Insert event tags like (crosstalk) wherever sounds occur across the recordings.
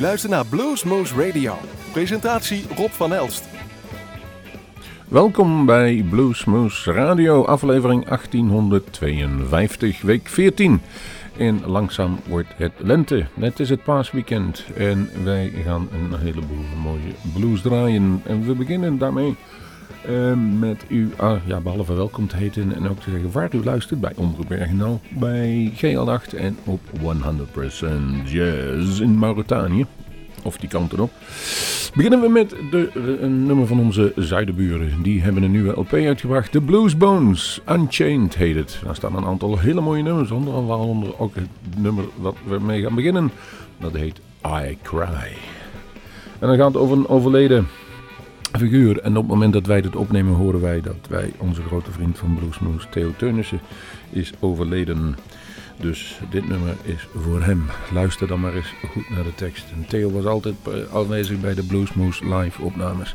U luistert naar Bluesmoose Radio. Presentatie Rob van Elst. Welkom bij Bluesmoose Radio, aflevering 1852, week 14. En langzaam wordt het lente. Het is het paasweekend en wij gaan een heleboel mooie blues draaien. En we beginnen daarmee uh, met u, ah, ja, behalve welkom te heten en ook te zeggen waar u luistert bij Omroep Bergenal, bij GL8 en op 100% Jazz in Mauritanië. Of die kant erop. Beginnen we met de, een nummer van onze zuidenburen. Die hebben een nieuwe LP uitgebracht. The Blues Bones. Unchained heet het. Daar staan een aantal hele mooie nummers onder. Waaronder ook het nummer wat we mee gaan beginnen. Dat heet I Cry. En dan gaat het over een overleden figuur. En op het moment dat wij dit opnemen horen wij dat wij onze grote vriend van Bluesmoes, Theo Teunissen, is overleden. Dus dit nummer is voor hem. Luister dan maar eens goed naar de tekst. Theo was altijd eh, aanwezig bij de Bluesmoes live opnames.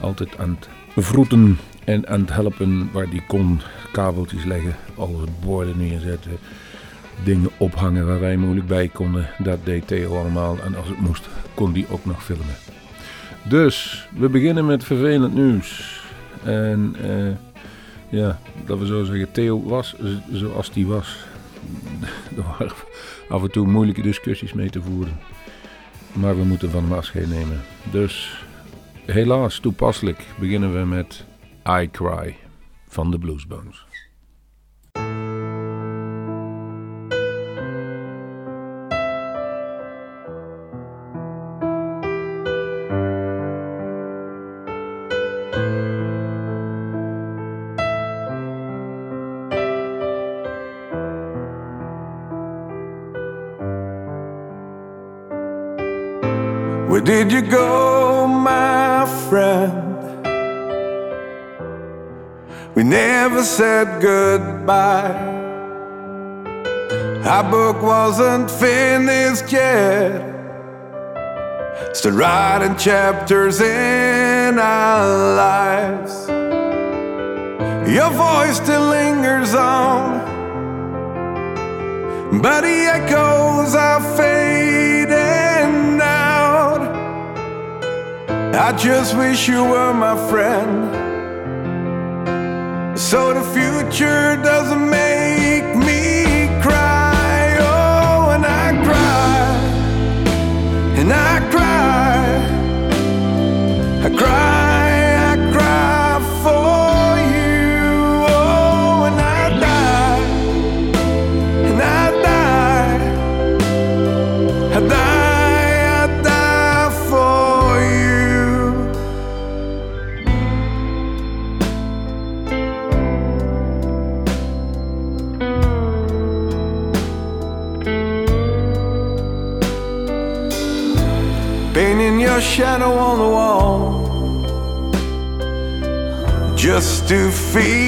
Altijd aan het vroeten en aan het helpen waar hij kon. Kabeltjes leggen, alle borden neerzetten. Dingen ophangen waar wij moeilijk bij konden. Dat deed Theo allemaal. En als het moest, kon hij ook nog filmen. Dus, we beginnen met vervelend nieuws. En uh, ja, dat we zo zeggen, Theo was zoals hij was. (laughs) er waren af en toe moeilijke discussies mee te voeren. Maar we moeten van hem afscheid nemen. Dus, helaas toepasselijk beginnen we met I Cry van de Bluesbones. Where did you go, my friend? We never said goodbye. Our book wasn't finished yet. Still writing chapters in our lives. Your voice still lingers on, but the echoes are fading I just wish you were my friend. So the future doesn't make to feel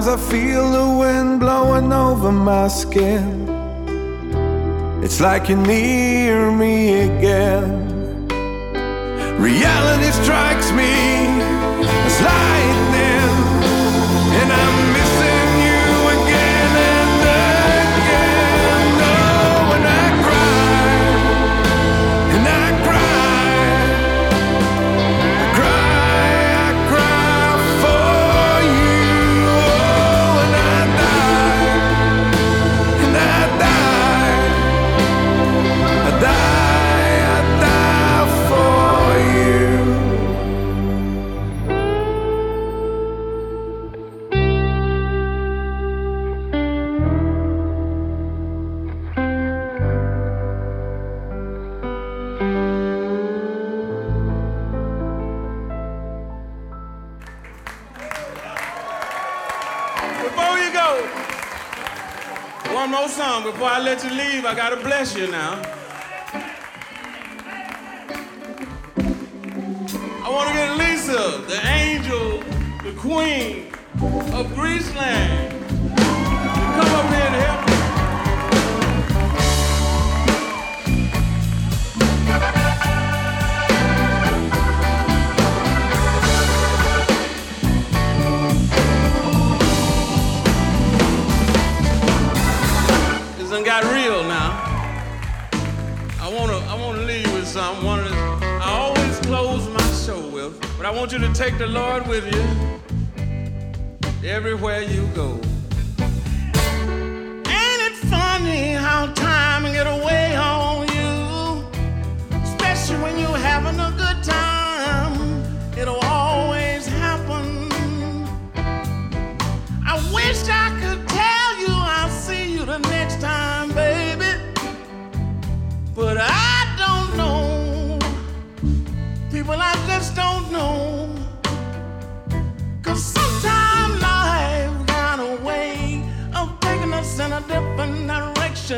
Sometimes I feel the wind blowing over my skin. It's like you're near me again. Reality strikes me one more song before I let you leave. I gotta bless you now. I wanna get Lisa, the angel, the queen of Greaseland, to come up here and help. I want you to take the Lord with you everywhere you go.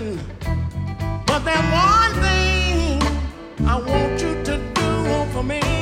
listen. But there's one thing I want you to do for me.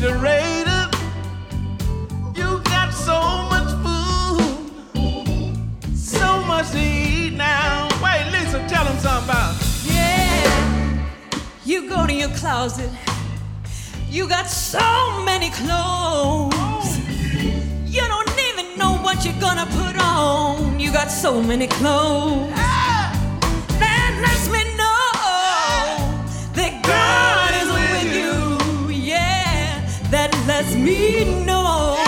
refrigerator. You got so much food, so much to eat now. Wait, Lisa, tell them something about. Yeah, you go to your closet. You got so many clothes. You don't even know what you're gonna put on. You got so many clothes. me no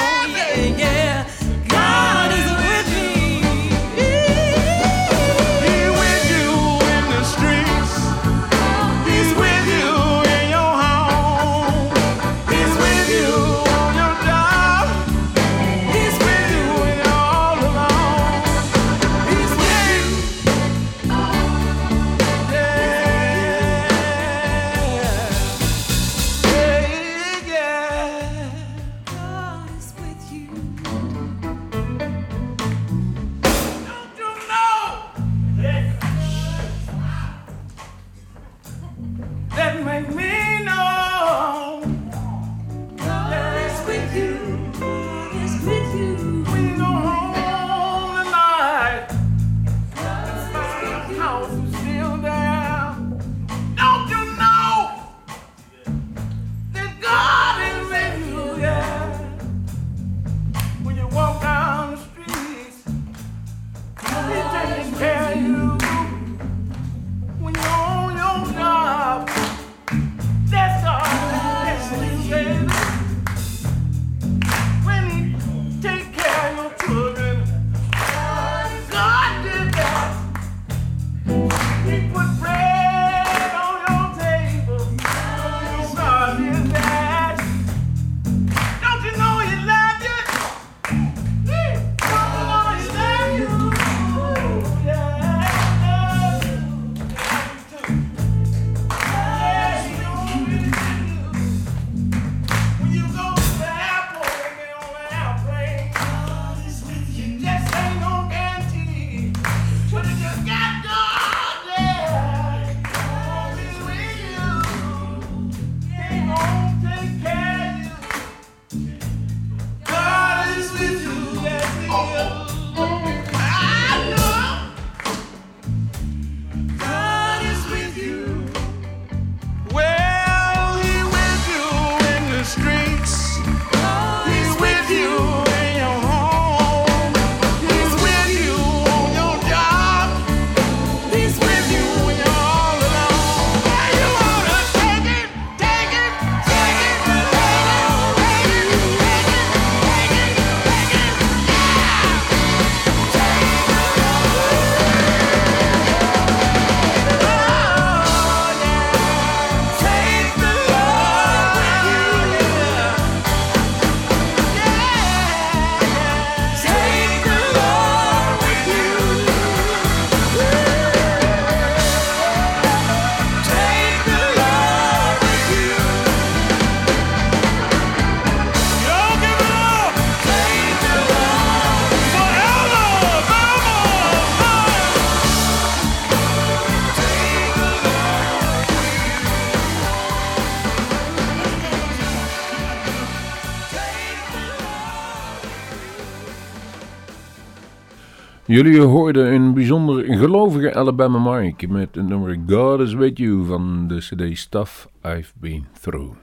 Jullie hoorden een bijzonder gelovige Alabama Mike met het nummer God is With You van de CD Stuff I've Been Through.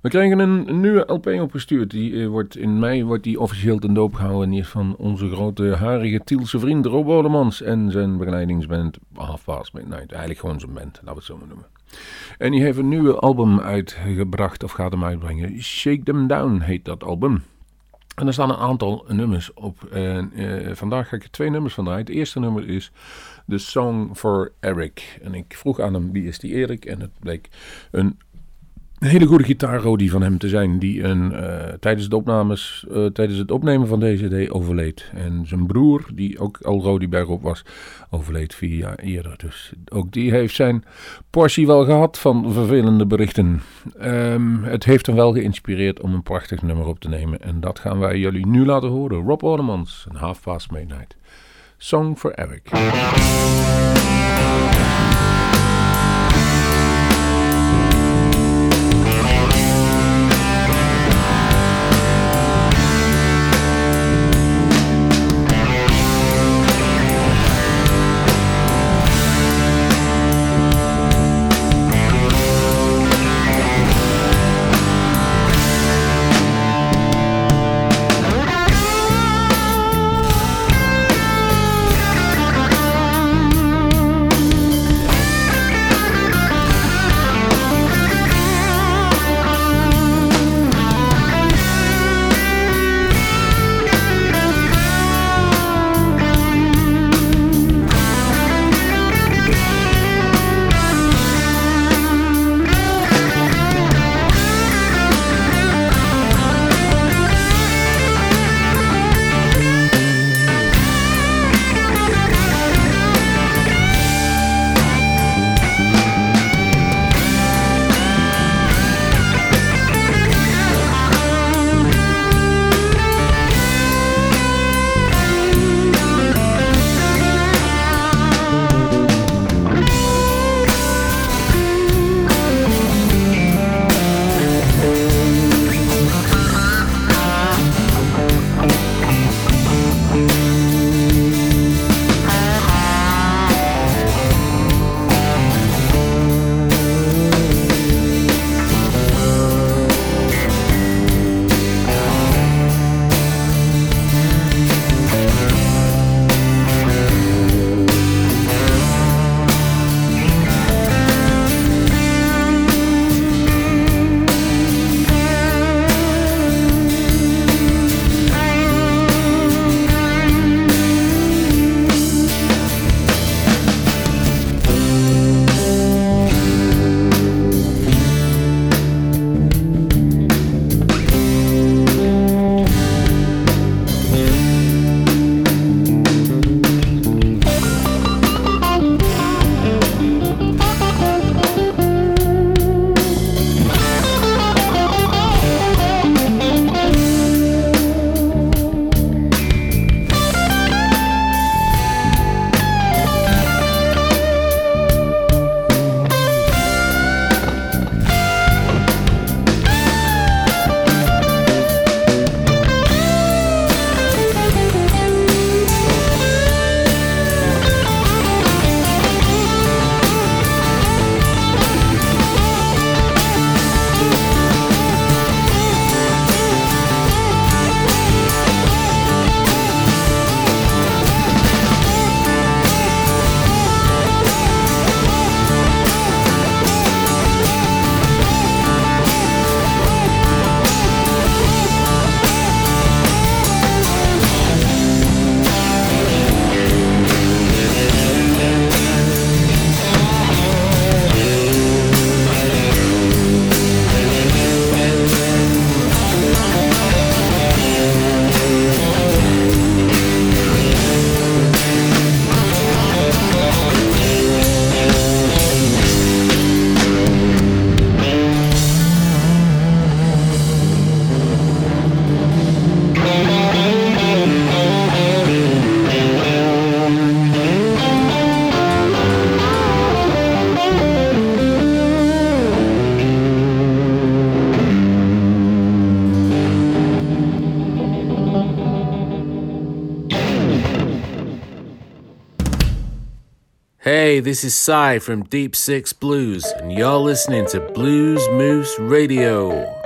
We krijgen een nieuwe LP opgestuurd. Die, uh, wordt in mei wordt die officieel ten doop gehouden. Die van onze grote harige Tielse vriend Rob Odemans en zijn begeleidingsband Half Past Midnight. Eigenlijk gewoon zijn band, laten we het zo maar noemen. En die heeft een nieuwe album uitgebracht, of gaat hem uitbrengen. Shake Them Down heet dat album. En er staan een aantal nummers op. En uh, vandaag ga ik er twee nummers van draaien. Het eerste nummer is The Song for Eric. En ik vroeg aan hem wie is die Erik. En het bleek een een hele goede gitaarrodie van hem te zijn. Die een, uh, tijdens, de opnames, uh, tijdens het opnemen van deze CD overleed. En zijn broer, die ook al Rodi bergop was, overleed vier jaar eerder. Dus ook die heeft zijn portie wel gehad van vervelende berichten. Um, het heeft hem wel geïnspireerd om een prachtig nummer op te nemen. En dat gaan wij jullie nu laten horen. Rob Ornemans, een Half Past Midnight. Song for Eric. Hey, this is Cy from Deep Six Blues, and you're listening to Blues Moose Radio.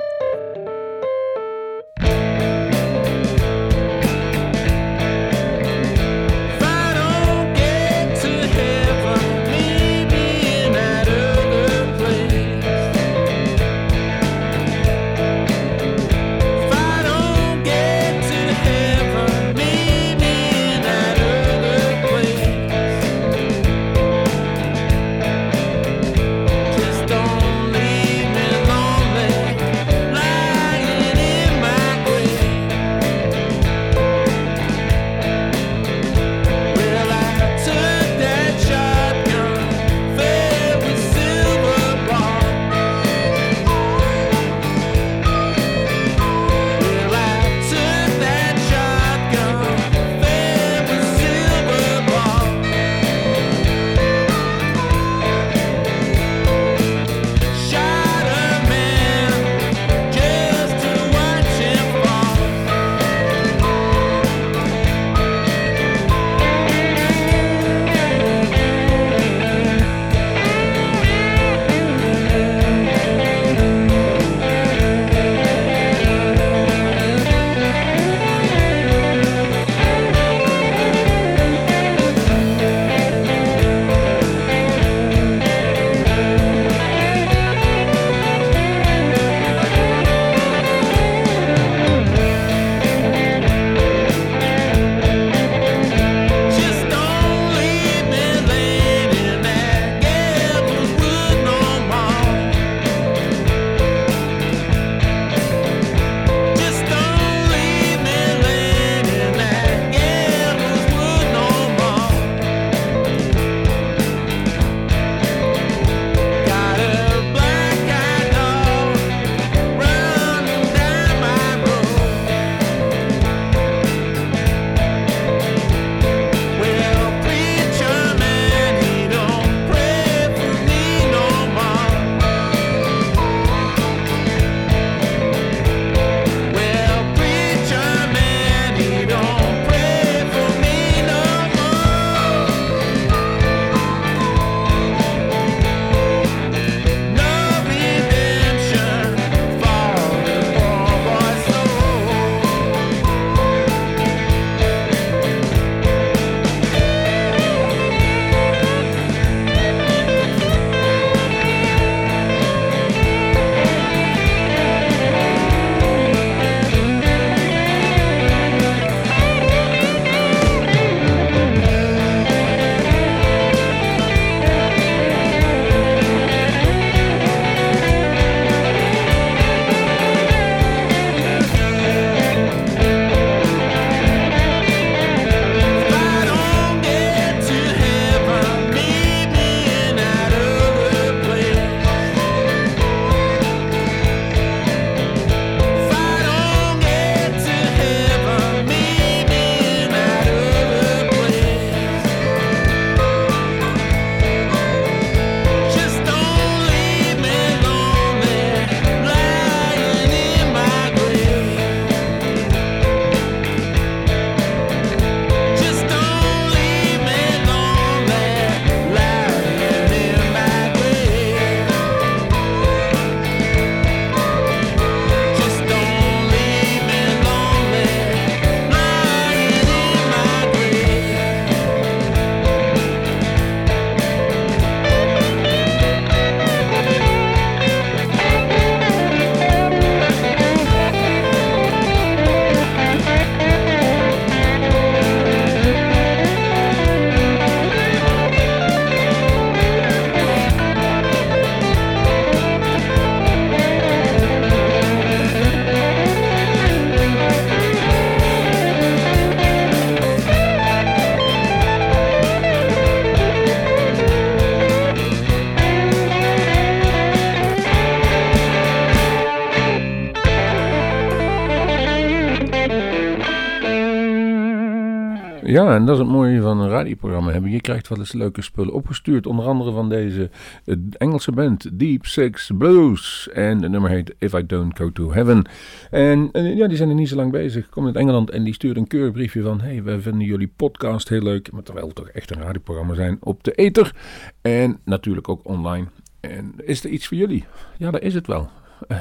En dat is het mooie van een radioprogramma hebben. Je krijgt wel eens leuke spullen opgestuurd. Onder andere van deze eh, Engelse band Deep Six Blues. En het nummer heet If I Don't Go To Heaven. En eh, ja, die zijn er niet zo lang bezig. Komt uit Engeland en die stuurt een keurbriefje van... Hey, we vinden jullie podcast heel leuk. Maar terwijl we toch echt een radioprogramma zijn op de ether. En natuurlijk ook online. En is er iets voor jullie? Ja, dat is het wel.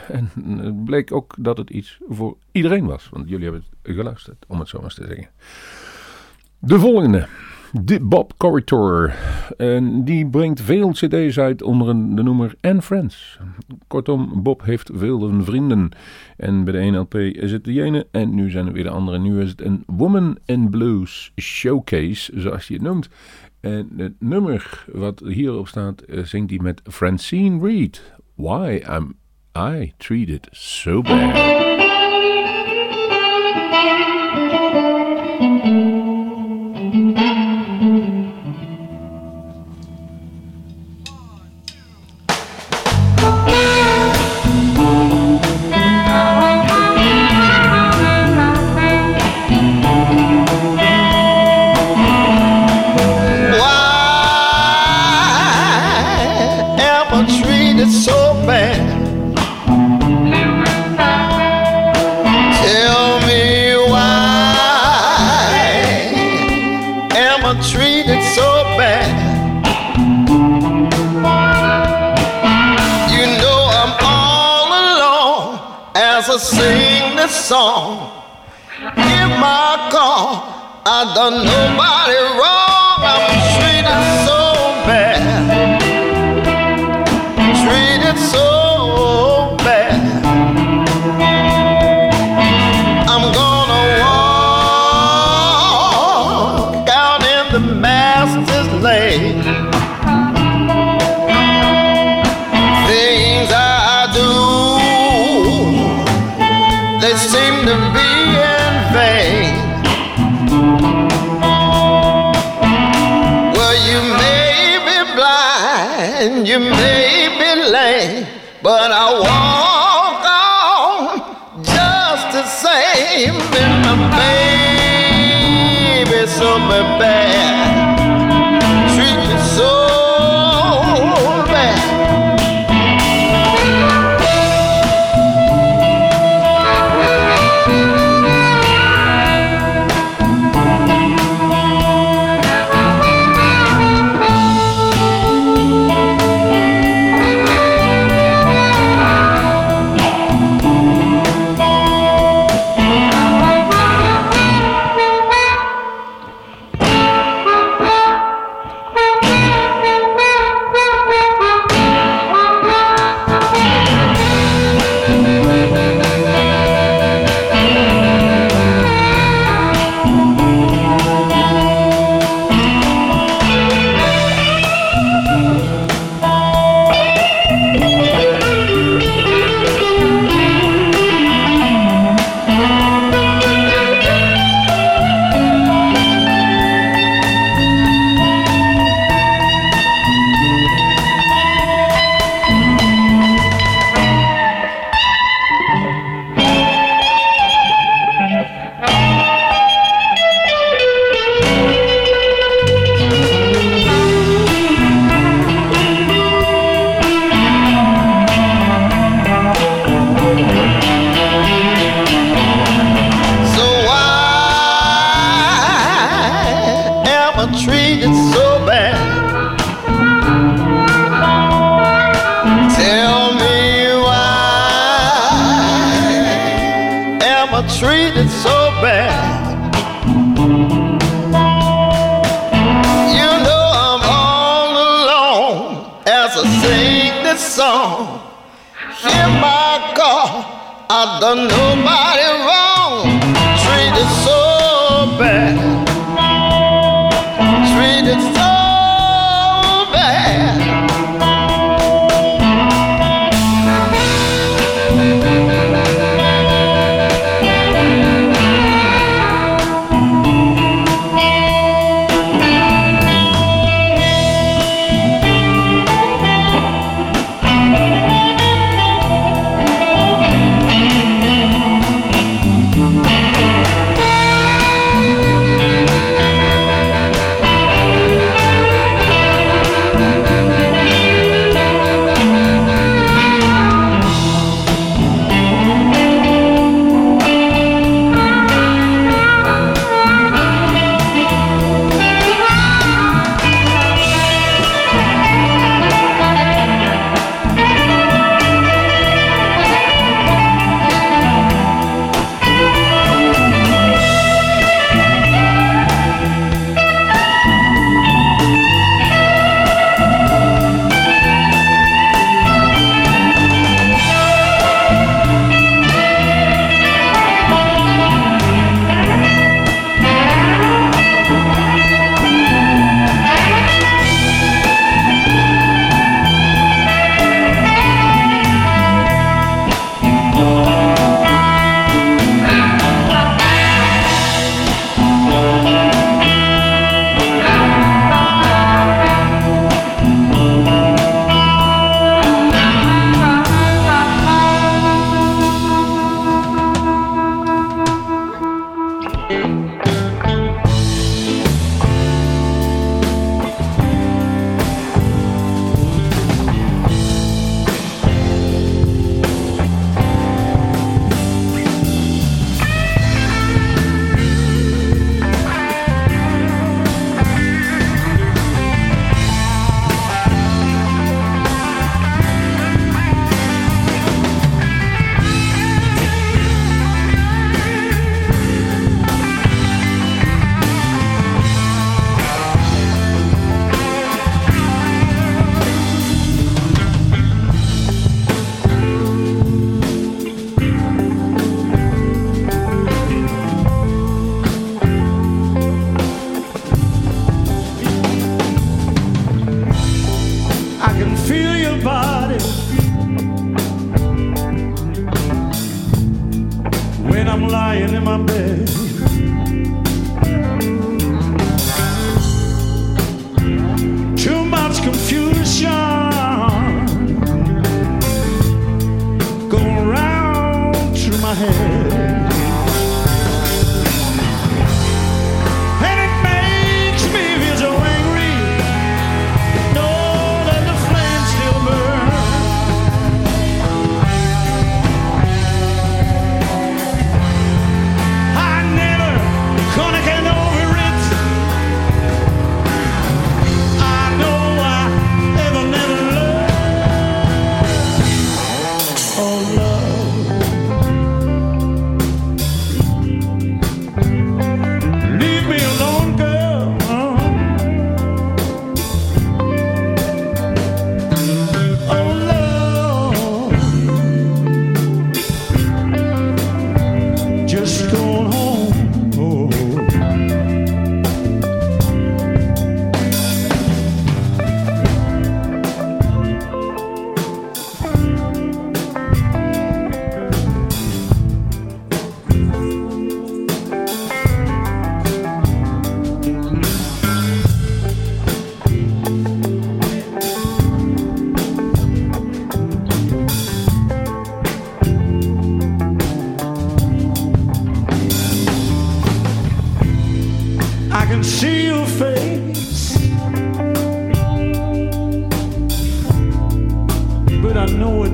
En het bleek ook dat het iets voor iedereen was. Want jullie hebben het geluisterd, om het zo maar eens te zeggen. De volgende. De Bob Corritor. En die brengt veel cd's uit onder de noemer And Friends. Kortom, Bob heeft veel vrienden. En bij de ene LP is het de ene en nu zijn er weer de andere. Nu is het een Woman in Blues Showcase, zoals hij het noemt. En het nummer wat hierop staat, eh, zingt hij met Francine Reed. Why am I treated so bad? Song. In my car, I done nobody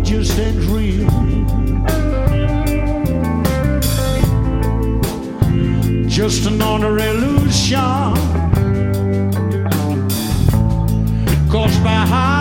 just ain't real. Just another illusion caused by how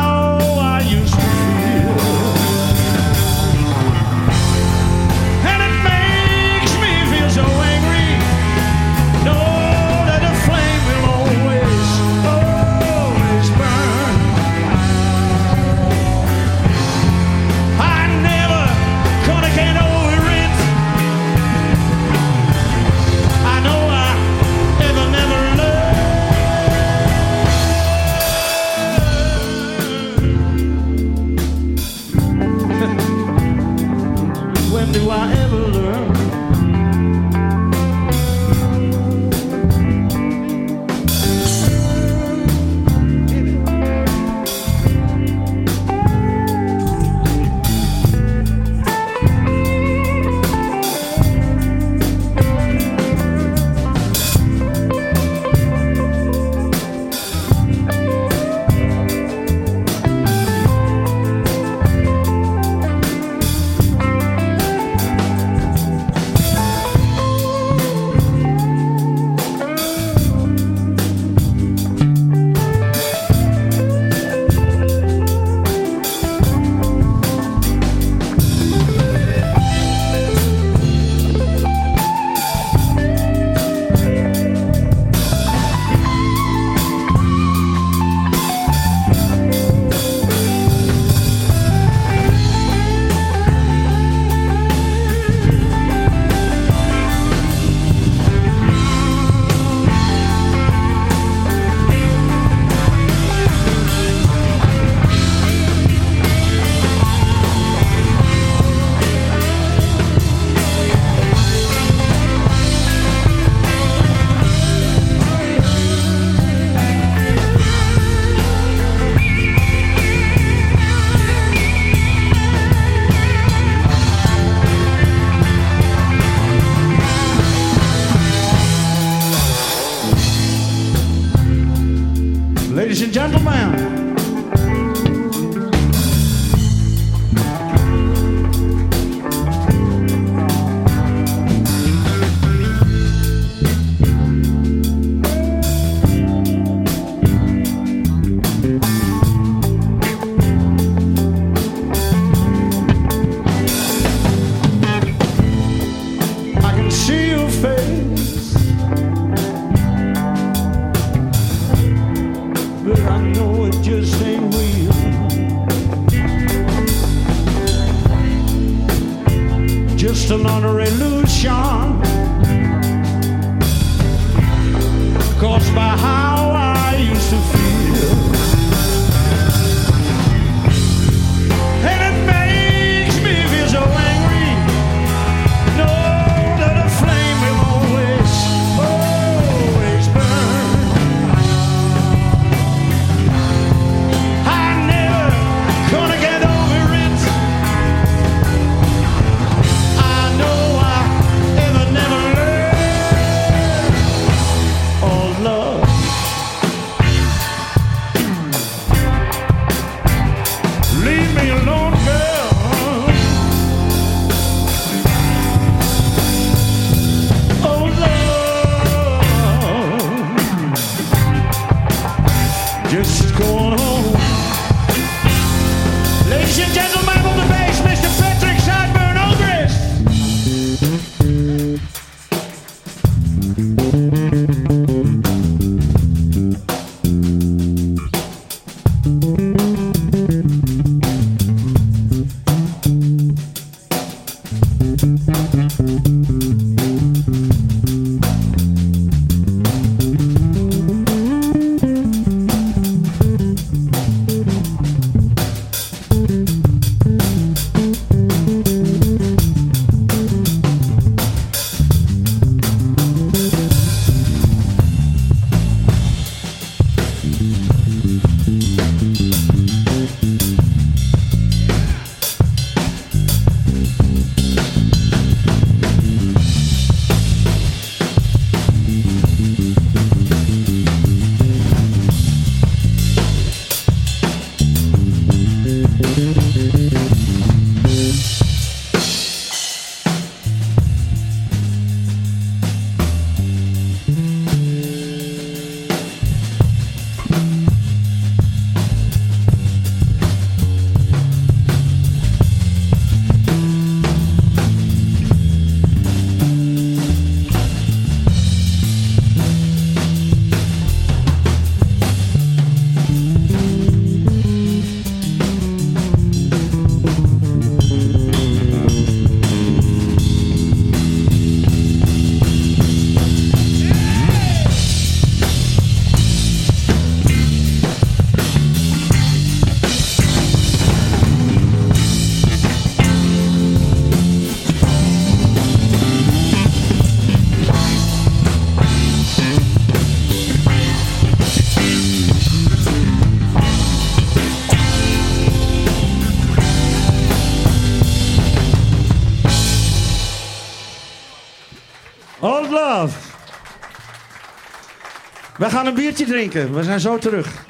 We gaan een biertje drinken. We zijn zo terug.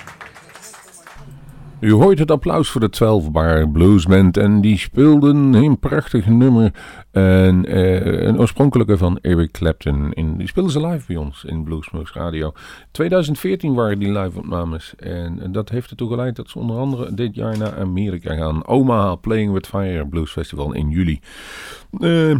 U hoort het applaus voor de 12 Bar Bluesband en die speelden een prachtig nummer. En, eh, een oorspronkelijke van Eric Clapton. Die speelden ze live bij ons in Bluesmoose Radio. 2014 waren die live opnames. En dat heeft ertoe geleid dat ze onder andere dit jaar naar Amerika gaan. Omaha Playing with Fire Blues Festival in juli. Eh,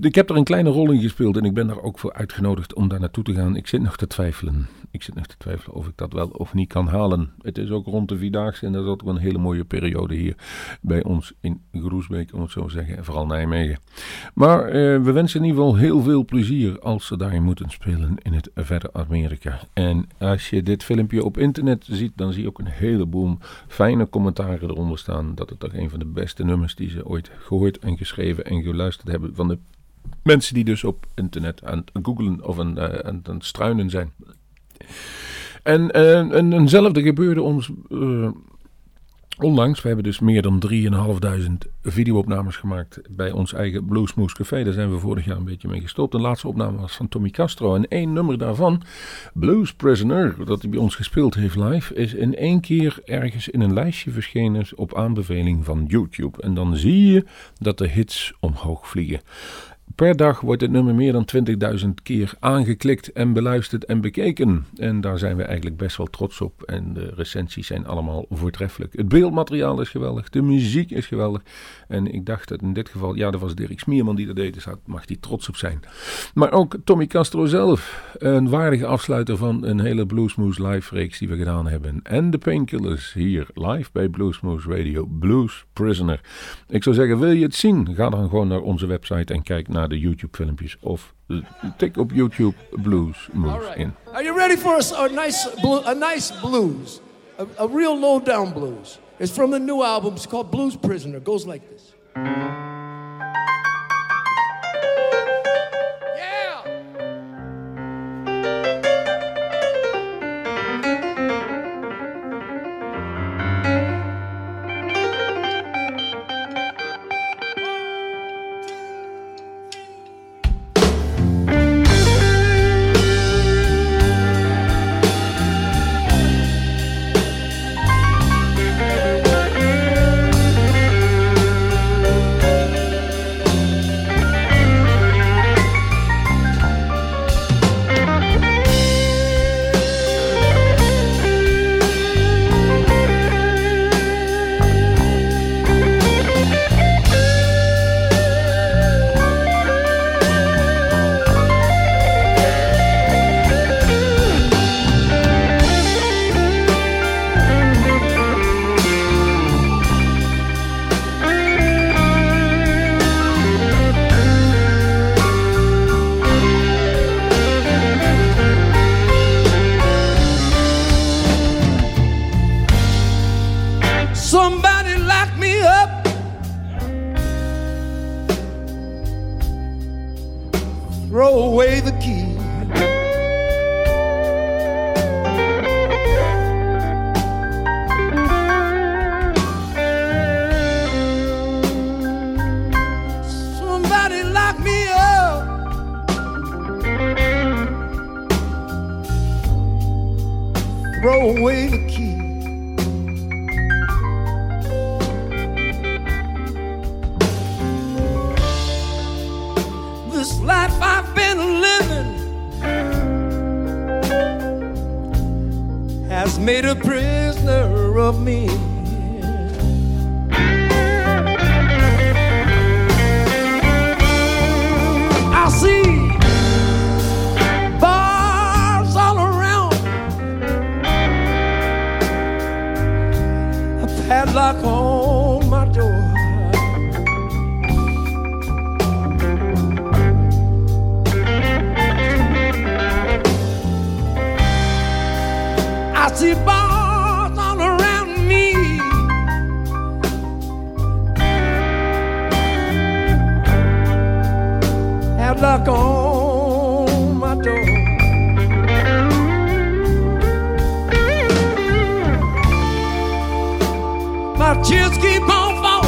ik heb er een kleine rol in gespeeld en ik ben daar ook voor uitgenodigd om daar naartoe te gaan. Ik zit nog te twijfelen. Ik zit nog te twijfelen of ik dat wel of niet kan halen. Het is ook rond de Vierdaagse en dat is ook een hele mooie periode hier bij ons in Groesbeek, om het zo te zeggen. En vooral Nijmegen. Maar eh, we wensen in ieder geval heel veel plezier als ze daarin moeten spelen in het verre Amerika. En als je dit filmpje op internet ziet, dan zie je ook een heleboel fijne commentaren eronder staan. Dat het toch een van de beste nummers die ze ooit gehoord en geschreven en geluisterd hebben van de mensen die dus op internet aan het googlen of aan, eh, aan het struinen zijn. En, eh, en eenzelfde gebeurde ons eh, onlangs. We hebben dus meer dan 3.500 videoopnames gemaakt bij ons eigen Bluesmoose Café. Daar zijn we vorig jaar een beetje mee gestopt. De laatste opname was van Tommy Castro. En één nummer daarvan, Blues Prisoner, dat hij bij ons gespeeld heeft live, is in één keer ergens in een lijstje verschenen op aanbeveling van YouTube. En dan zie je dat de hits omhoog vliegen. Per dag wordt het nummer meer dan 20.000 keer aangeklikt en beluisterd en bekeken. En daar zijn we eigenlijk best wel trots op. En de recensies zijn allemaal voortreffelijk. Het beeldmateriaal is geweldig, de muziek is geweldig. En ik dacht dat in dit geval, ja, dat was Dirk Smierman die dat deed, dus daar mag hij trots op zijn. Maar ook Tommy Castro zelf, een waardige afsluiter van een hele Bluesmoose live reeks die we gedaan hebben. En de Painkillers hier live bij Bluesmoose Radio, Blues Prisoner. Ik zou zeggen, wil je het zien? Ga dan gewoon naar onze website en kijk naar de YouTube filmpjes of tik op YouTube Blues Moves in. Are you ready for a, a nice, blu- a nice blues? A, a real low down blues. It's from the new album. It's called Blues Prisoner. It goes like this. My tears keep on falling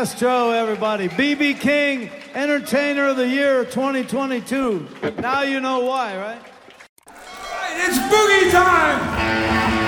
Castro, everybody. BB King, Entertainer of the Year 2022. Now you know why, right? It's boogie time!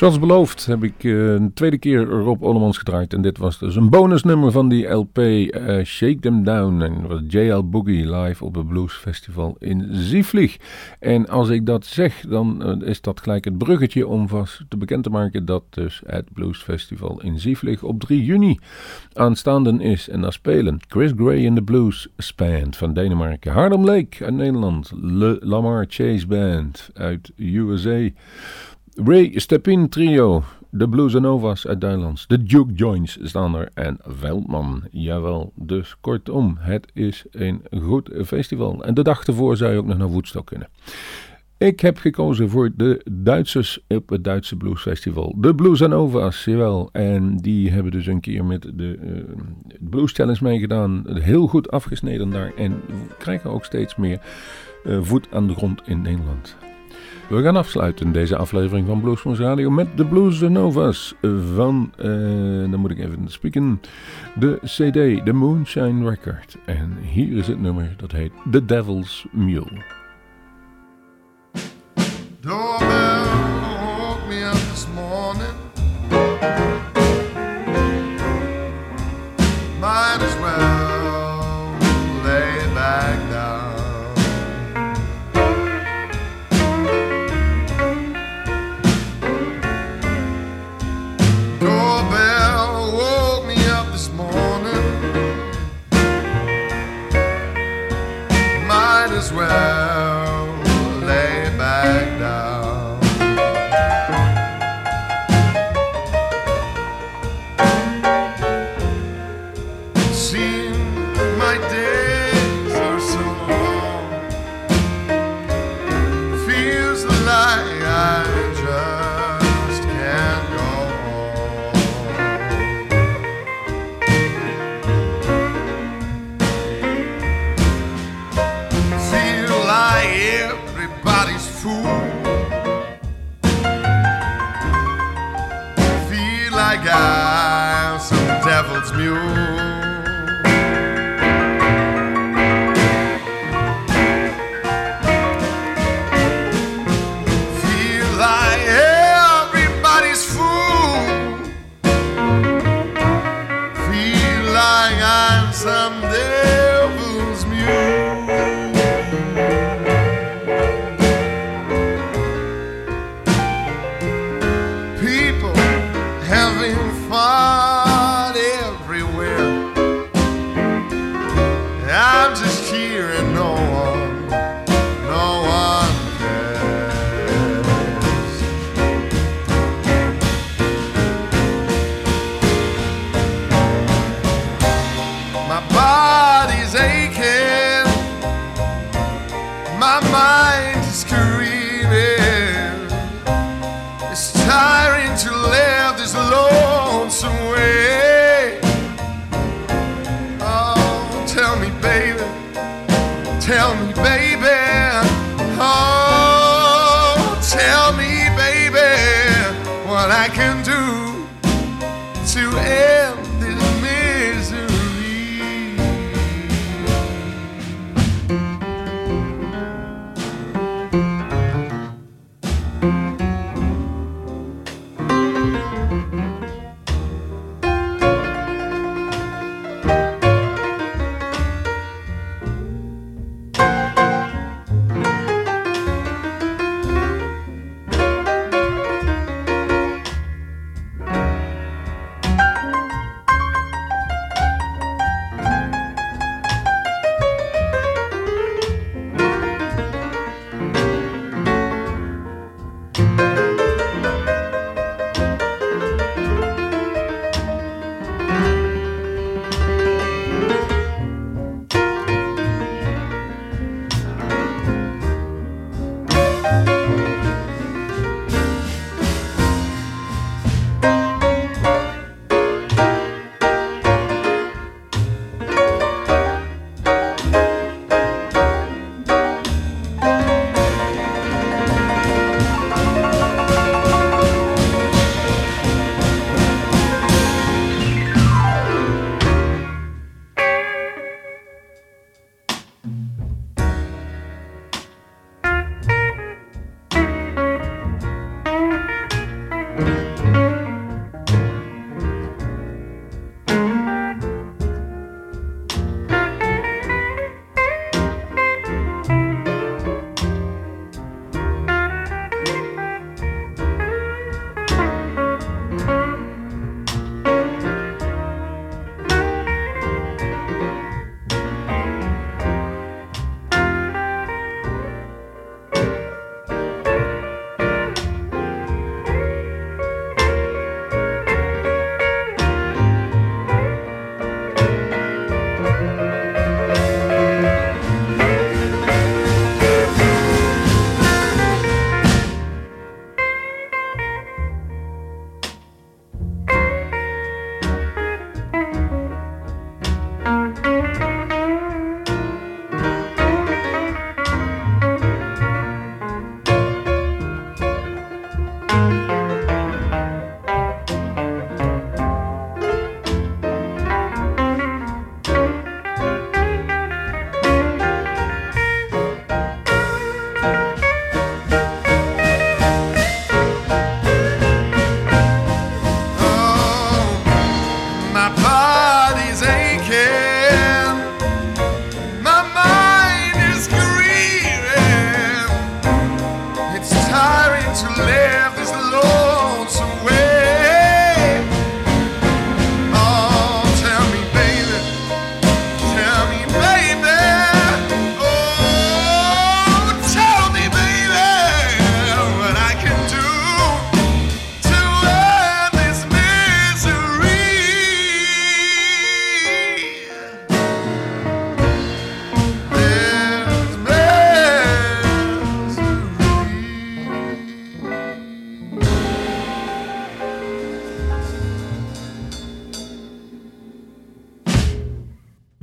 Zoals beloofd heb ik uh, een tweede keer Rob Ollemans gedraaid. En dit was dus een bonusnummer van die LP uh, Shake Them Down. En was JL Boogie live op het Blues Festival in Zieflig. En als ik dat zeg, dan uh, is dat gelijk het bruggetje om vast te bekend te maken dat dus het Blues Festival in Zieflig op 3 juni aanstaande is. En daar spelen Chris Gray in de Blues Band van Denemarken. Harlem Lake uit Nederland. Le Lamar Chase Band uit USA. Ray Stepin Trio, de Blues Novas uit Duitsland, de Duke Joints staan er en Veldman. Jawel, dus kortom, het is een goed festival. En de dag ervoor zou je ook nog naar Woodstock kunnen. Ik heb gekozen voor de Duitsers op het Duitse Blues Festival. De Blues Novas, jawel. En die hebben dus een keer met de uh, Blues Challenge meegedaan. Heel goed afgesneden daar. En krijgen ook steeds meer uh, voet aan de grond in Nederland. We gaan afsluiten deze aflevering van Bluesmoes Radio met de Blues Novas van, uh, dan moet ik even spieken, de CD, de Moonshine Record. En hier is het nummer, dat heet The Devil's Mule. Doorbell as well